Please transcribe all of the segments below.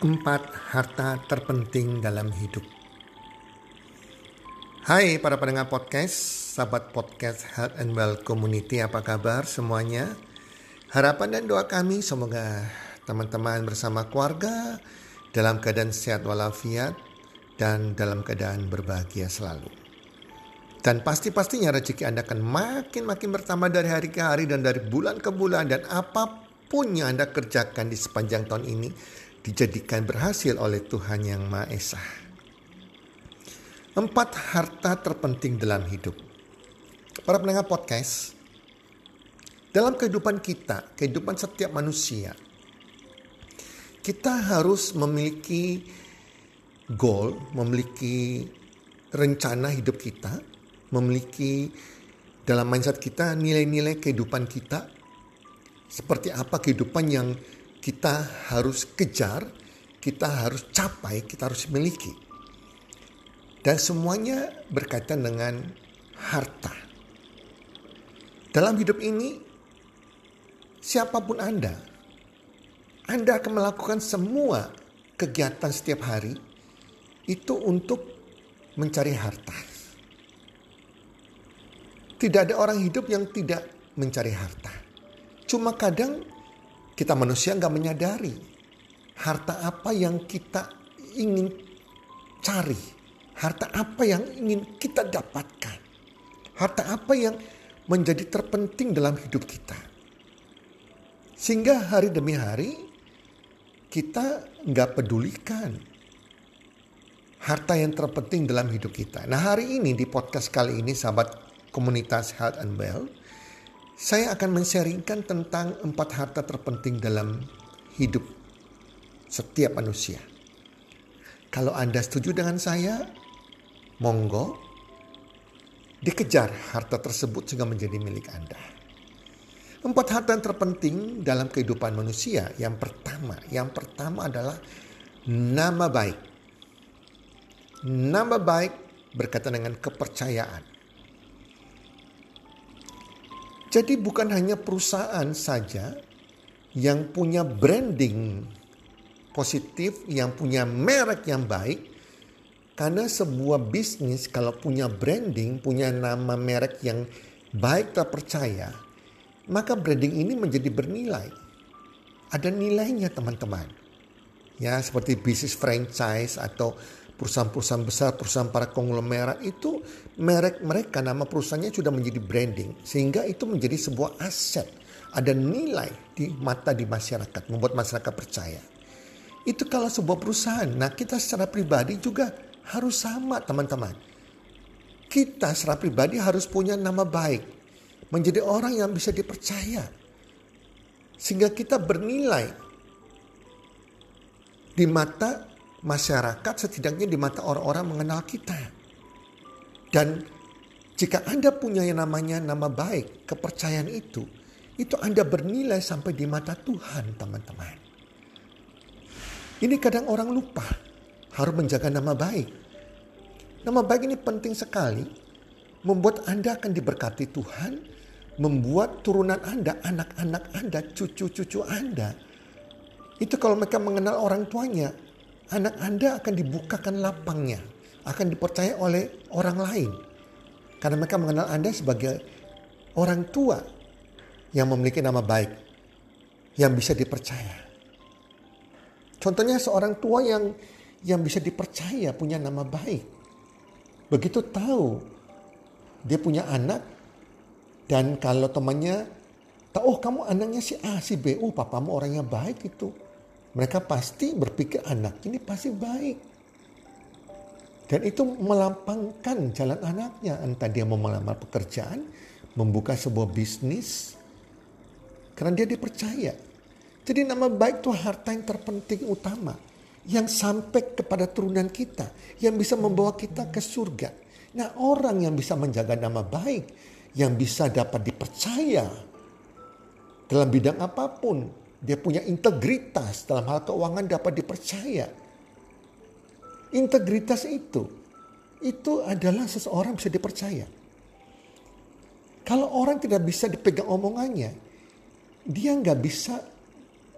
Empat harta terpenting dalam hidup. Hai para pendengar podcast, sahabat podcast Health and Well Community, apa kabar semuanya? Harapan dan doa kami semoga teman-teman bersama keluarga dalam keadaan sehat walafiat dan dalam keadaan berbahagia selalu. Dan pasti-pastinya rezeki Anda akan makin-makin bertambah dari hari ke hari dan dari bulan ke bulan dan apa pun yang Anda kerjakan di sepanjang tahun ini dijadikan berhasil oleh Tuhan Yang Maha Esa. Empat harta terpenting dalam hidup. Para pendengar podcast, dalam kehidupan kita, kehidupan setiap manusia, kita harus memiliki goal, memiliki rencana hidup kita, memiliki dalam mindset kita nilai-nilai kehidupan kita, seperti apa kehidupan yang kita harus kejar, kita harus capai, kita harus miliki. Dan semuanya berkaitan dengan harta. Dalam hidup ini, siapa pun Anda, Anda akan melakukan semua kegiatan setiap hari itu untuk mencari harta. Tidak ada orang hidup yang tidak mencari harta. Cuma kadang kita manusia nggak menyadari harta apa yang kita ingin cari, harta apa yang ingin kita dapatkan, harta apa yang menjadi terpenting dalam hidup kita. Sehingga hari demi hari kita nggak pedulikan harta yang terpenting dalam hidup kita. Nah hari ini di podcast kali ini sahabat komunitas Health and Well, saya akan men-sharingkan tentang empat harta terpenting dalam hidup setiap manusia. Kalau Anda setuju dengan saya, monggo dikejar harta tersebut sehingga menjadi milik Anda. Empat harta yang terpenting dalam kehidupan manusia. Yang pertama, yang pertama adalah nama baik. Nama baik berkaitan dengan kepercayaan. Jadi bukan hanya perusahaan saja yang punya branding positif, yang punya merek yang baik. Karena sebuah bisnis kalau punya branding, punya nama merek yang baik terpercaya, maka branding ini menjadi bernilai. Ada nilainya teman-teman. Ya, seperti bisnis franchise atau perusahaan-perusahaan besar, perusahaan para konglomerat itu merek mereka, nama perusahaannya sudah menjadi branding. Sehingga itu menjadi sebuah aset. Ada nilai di mata di masyarakat, membuat masyarakat percaya. Itu kalau sebuah perusahaan. Nah kita secara pribadi juga harus sama teman-teman. Kita secara pribadi harus punya nama baik. Menjadi orang yang bisa dipercaya. Sehingga kita bernilai di mata masyarakat setidaknya di mata orang-orang mengenal kita. Dan jika Anda punya yang namanya nama baik, kepercayaan itu, itu Anda bernilai sampai di mata Tuhan, teman-teman. Ini kadang orang lupa harus menjaga nama baik. Nama baik ini penting sekali, membuat Anda akan diberkati Tuhan, membuat turunan Anda, anak-anak Anda, cucu-cucu Anda, itu kalau mereka mengenal orang tuanya, anak Anda akan dibukakan lapangnya, akan dipercaya oleh orang lain. Karena mereka mengenal Anda sebagai orang tua yang memiliki nama baik, yang bisa dipercaya. Contohnya seorang tua yang yang bisa dipercaya punya nama baik. Begitu tahu dia punya anak dan kalau temannya tahu oh kamu anaknya si A si B, oh papamu orangnya baik itu mereka pasti berpikir anak ini pasti baik. Dan itu melampangkan jalan anaknya. Entah dia mau melamar pekerjaan, membuka sebuah bisnis. Karena dia dipercaya. Jadi nama baik itu harta yang terpenting utama. Yang sampai kepada turunan kita. Yang bisa membawa kita ke surga. Nah orang yang bisa menjaga nama baik. Yang bisa dapat dipercaya. Dalam bidang apa pun dia punya integritas dalam hal keuangan dapat dipercaya. Integritas itu, itu adalah seseorang bisa dipercaya. Kalau orang tidak bisa dipegang omongannya, dia nggak bisa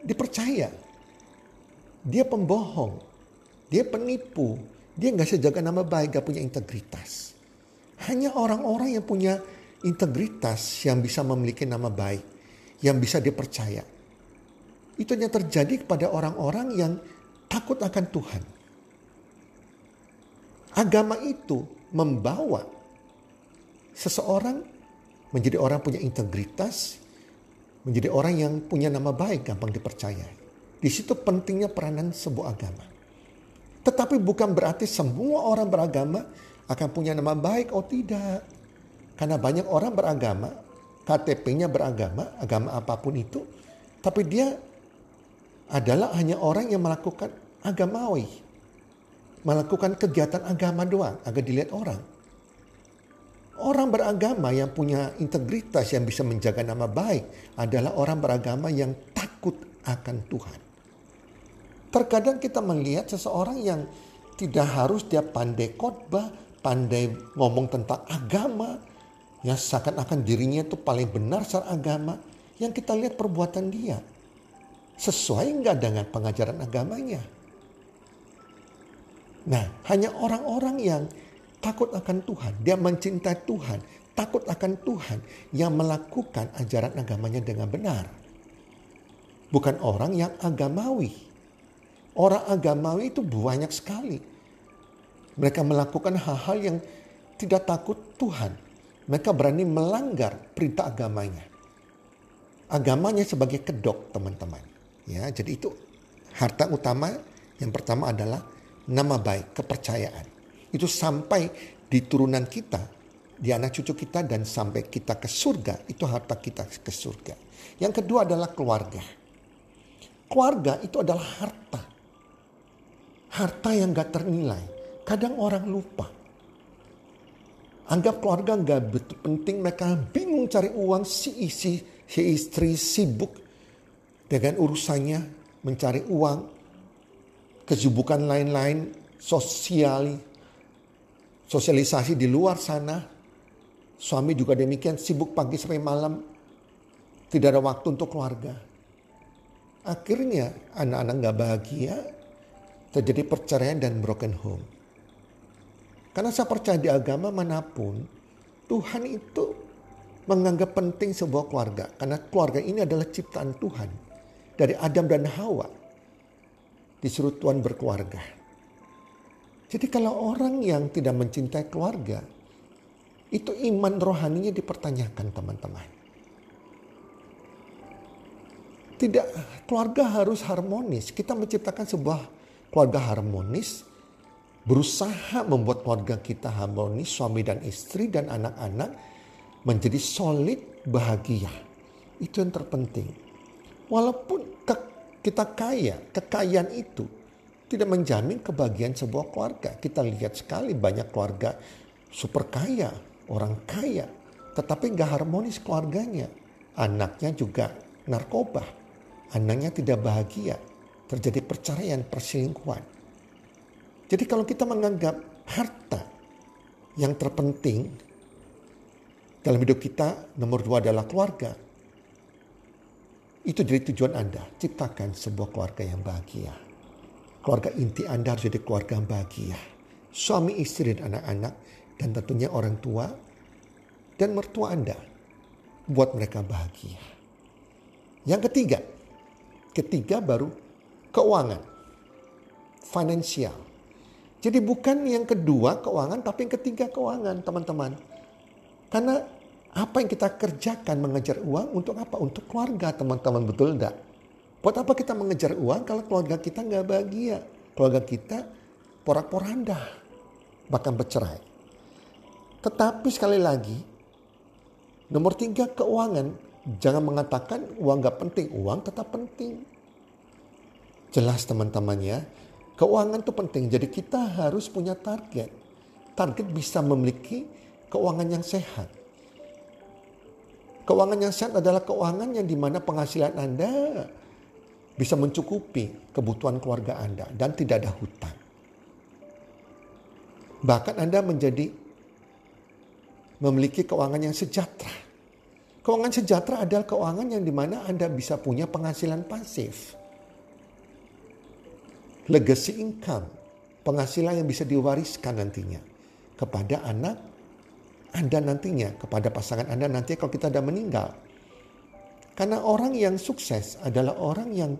dipercaya. Dia pembohong, dia penipu, dia nggak sejaga nama baik, gak punya integritas. Hanya orang-orang yang punya integritas yang bisa memiliki nama baik, yang bisa dipercaya. Itu yang terjadi kepada orang-orang yang takut akan Tuhan. Agama itu membawa seseorang menjadi orang punya integritas, menjadi orang yang punya nama baik, gampang dipercaya. Di situ pentingnya peranan sebuah agama. Tetapi bukan berarti semua orang beragama akan punya nama baik. Oh tidak. Karena banyak orang beragama, KTP-nya beragama, agama apa pun itu. Tapi dia adalah hanya orang yang melakukan agamawi. Melakukan kegiatan agama doang agar dilihat orang. Orang beragama yang punya integritas yang bisa menjaga nama baik adalah orang beragama yang takut akan Tuhan. Terkadang kita melihat seseorang yang tidak harus dia pandai khotbah, pandai ngomong tentang agama, ya seakan-akan dirinya itu paling benar secara agama, yang kita lihat perbuatan dia sesuai enggak dengan pengajaran agamanya. Nah, hanya orang-orang yang takut akan Tuhan, dia mencintai Tuhan, takut akan Tuhan yang melakukan ajaran agamanya dengan benar. Bukan orang yang agamawi. Orang agamawi itu banyak sekali. Mereka melakukan hal-hal yang tidak takut Tuhan. Mereka berani melanggar perintah agamanya. Agamanya sebagai kedok teman-teman. Ya, jadi itu harta utama yang pertama adalah nama baik, kepercayaan. Itu sampai di turunan kita, di anak cucu kita dan sampai kita ke surga, itu harta kita ke surga. Yang kedua adalah keluarga. Keluarga itu adalah harta harta yang gak ternilai. Kadang orang lupa. Anggap keluarga gak betul penting, mereka bingung cari uang, si isi, si istri sibuk dengan urusannya, mencari uang, kesibukan lain-lain, sosial, sosialisasi di luar sana. Suami juga demikian sibuk pagi sampai malam, tidak ada waktu untuk keluarga. Akhirnya anak-anak gak bahagia, terjadi perceraian dan broken home. Karena saya percaya di agama mana pun, Tuhan itu menganggap penting sebuah keluarga. Karena keluarga ini adalah ciptaan Tuhan. Dari Adam dan Hawa. Disuruh Tuhan berkeluarga. Jadi kalau orang yang tidak mencintai keluarga, itu iman rohaninya dipertanyakan teman-teman. Tidak, keluarga harus harmonis. Kita menciptakan sebuah keluarga harmonis, berusaha membuat keluarga kita harmonis, suami dan istri dan anak-anak menjadi solid, bahagia. Itu yang terpenting. Walaupun kita kaya, kekayaan itu tidak menjamin kebahagiaan sebuah keluarga. Kita lihat sekali banyak keluarga super kaya, orang kaya, tetapi nggak harmonis keluarganya. Anaknya juga narkoba, anaknya tidak bahagia, terjadi perceraian, perselingkuhan. Jadi kalau kita menganggap harta yang terpenting dalam hidup kita nomor dua adalah keluarga. Itu jadi tujuan Anda, ciptakan sebuah keluarga yang bahagia. Keluarga inti Anda harus jadi keluarga yang bahagia. Suami, istri, dan anak-anak, dan tentunya orang tua dan mertua Anda. Buat mereka bahagia. Yang ketiga, ketiga baru keuangan. Finansial. Jadi bukan yang kedua keuangan tapi yang ketiga keuangan teman-teman. Karena apa yang kita kerjakan mengejar uang untuk apa? Untuk keluarga teman-teman betul enggak? Buat apa kita mengejar uang kalau keluarga kita nggak bahagia? Keluarga kita porak-poranda, bahkan bercerai. Tetapi sekali lagi, nomor tiga keuangan. Jangan mengatakan uang nggak penting, uang tetap penting. Jelas teman-teman ya. Keuangan itu penting. Jadi kita harus punya target. Target bisa memiliki keuangan yang sehat. Keuangan yang sehat adalah keuangan yang di mana penghasilan Anda bisa mencukupi kebutuhan keluarga Anda dan tidak ada hutang. Bahkan Anda menjadi memiliki keuangan yang sejahtera. Keuangan sejahtera adalah keuangan yang di mana Anda bisa punya penghasilan pasif legacy income, penghasilan yang bisa diwariskan nantinya kepada anak Anda nantinya, kepada pasangan Anda nanti kalau kita sudah meninggal. Karena orang yang sukses adalah orang yang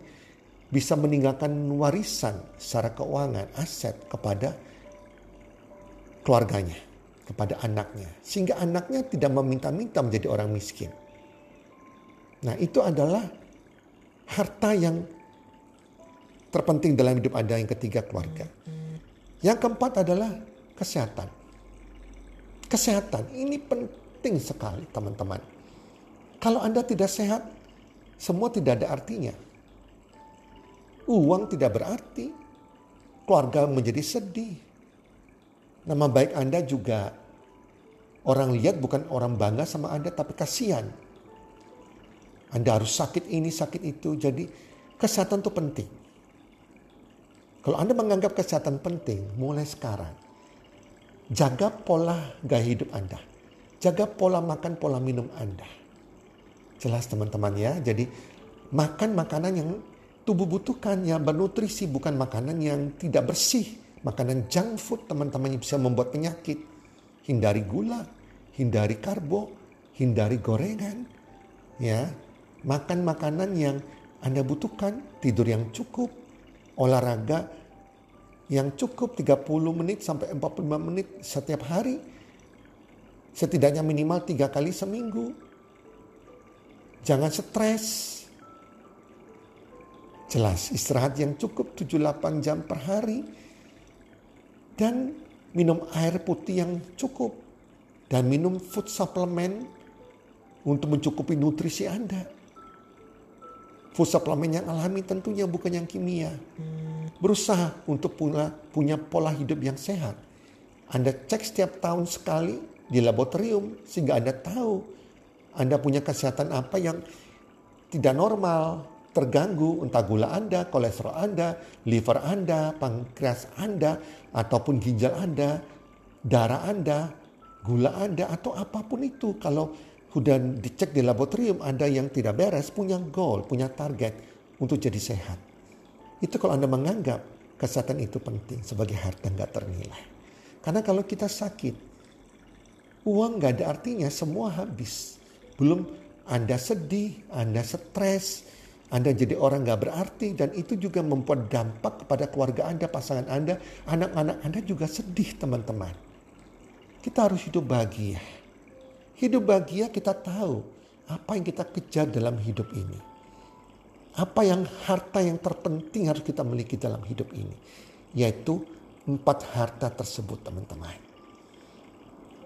bisa meninggalkan warisan secara keuangan, aset kepada keluarganya, kepada anaknya. Sehingga anaknya tidak meminta-minta menjadi orang miskin. Nah itu adalah harta yang terpenting dalam hidup Anda yang ketiga keluarga. Yang keempat adalah kesehatan. Kesehatan ini penting sekali teman-teman. Kalau Anda tidak sehat, semua tidak ada artinya. Uang tidak berarti. Keluarga menjadi sedih. Nama baik Anda juga orang lihat bukan orang bangga sama Anda tapi kasihan. Anda harus sakit ini, sakit itu. Jadi kesehatan itu penting. Kalau Anda menganggap kesehatan penting, mulai sekarang. Jaga pola gaya hidup Anda. Jaga pola makan, pola minum Anda. Jelas teman-teman ya. Jadi makan makanan yang tubuh butuhkan yang bernutrisi bukan makanan yang tidak bersih. Makanan junk food teman-teman yang bisa membuat penyakit. Hindari gula, hindari karbo, hindari gorengan. Ya, makan makanan yang Anda butuhkan, tidur yang cukup, olahraga yang cukup 30 menit sampai 45 menit setiap hari. Setidaknya minimal tiga kali seminggu. Jangan stres Jelas istirahat yang cukup 7-8 jam per hari. Dan minum air putih yang cukup. Dan minum food supplement untuk mencukupi nutrisi Anda. Food supplement yang alami tentunya bukan yang kimia. Berusaha untuk punya, punya pola hidup yang sehat. Anda cek setiap tahun sekali di laboratorium sehingga Anda tahu Anda punya kesehatan apa yang tidak normal, terganggu entah gula Anda, kolesterol Anda, liver Anda, pankreas Anda, ataupun ginjal Anda, darah Anda, gula Anda, atau apa pun itu. Kalau sudah dicek di laboratorium Anda yang tidak beres, punya goal, punya target untuk jadi sehat. Itu kalau Anda menganggap kesehatan itu penting sebagai harta nggak ternilai. Karena kalau kita sakit, uang nggak ada artinya, semua habis. Belum Anda sedih, Anda stres, anda jadi orang gak berarti dan itu juga membuat dampak kepada keluarga Anda, pasangan Anda, anak-anak Anda juga sedih teman-teman. Kita harus hidup bahagia. Hidup bahagia kita tahu apa yang kita kejar dalam hidup ini. Apa yang harta yang terpenting harus kita miliki dalam hidup ini. Yaitu empat harta tersebut teman-teman.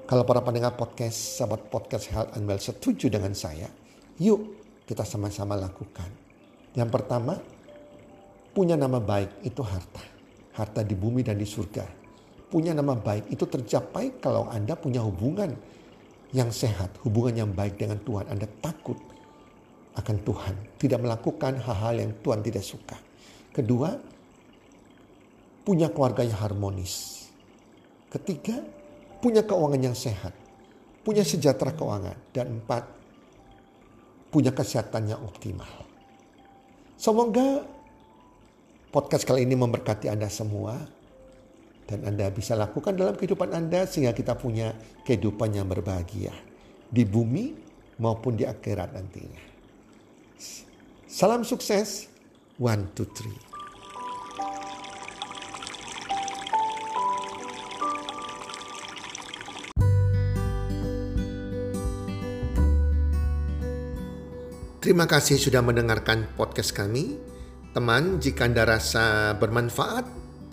Kalau para pendengar podcast, sahabat podcast Health and Well setuju dengan saya, yuk kita sama-sama lakukan yang pertama, punya nama baik itu harta. Harta di bumi dan di surga. Punya nama baik itu tercapai kalau Anda punya hubungan yang sehat, hubungan yang baik dengan Tuhan. Anda takut akan Tuhan, tidak melakukan hal-hal yang Tuhan tidak suka. Kedua, punya keluarga yang harmonis. Ketiga, punya keuangan yang sehat, punya sejahtera keuangan. Dan empat, punya kesehatan yang optimal. Semoga podcast kali ini memberkati Anda semua dan Anda bisa lakukan dalam kehidupan Anda sehingga kita punya kehidupan yang berbahagia di bumi maupun di akhirat nantinya. Salam sukses. One, two, three. Terima kasih sudah mendengarkan podcast kami. Teman, jika Anda rasa bermanfaat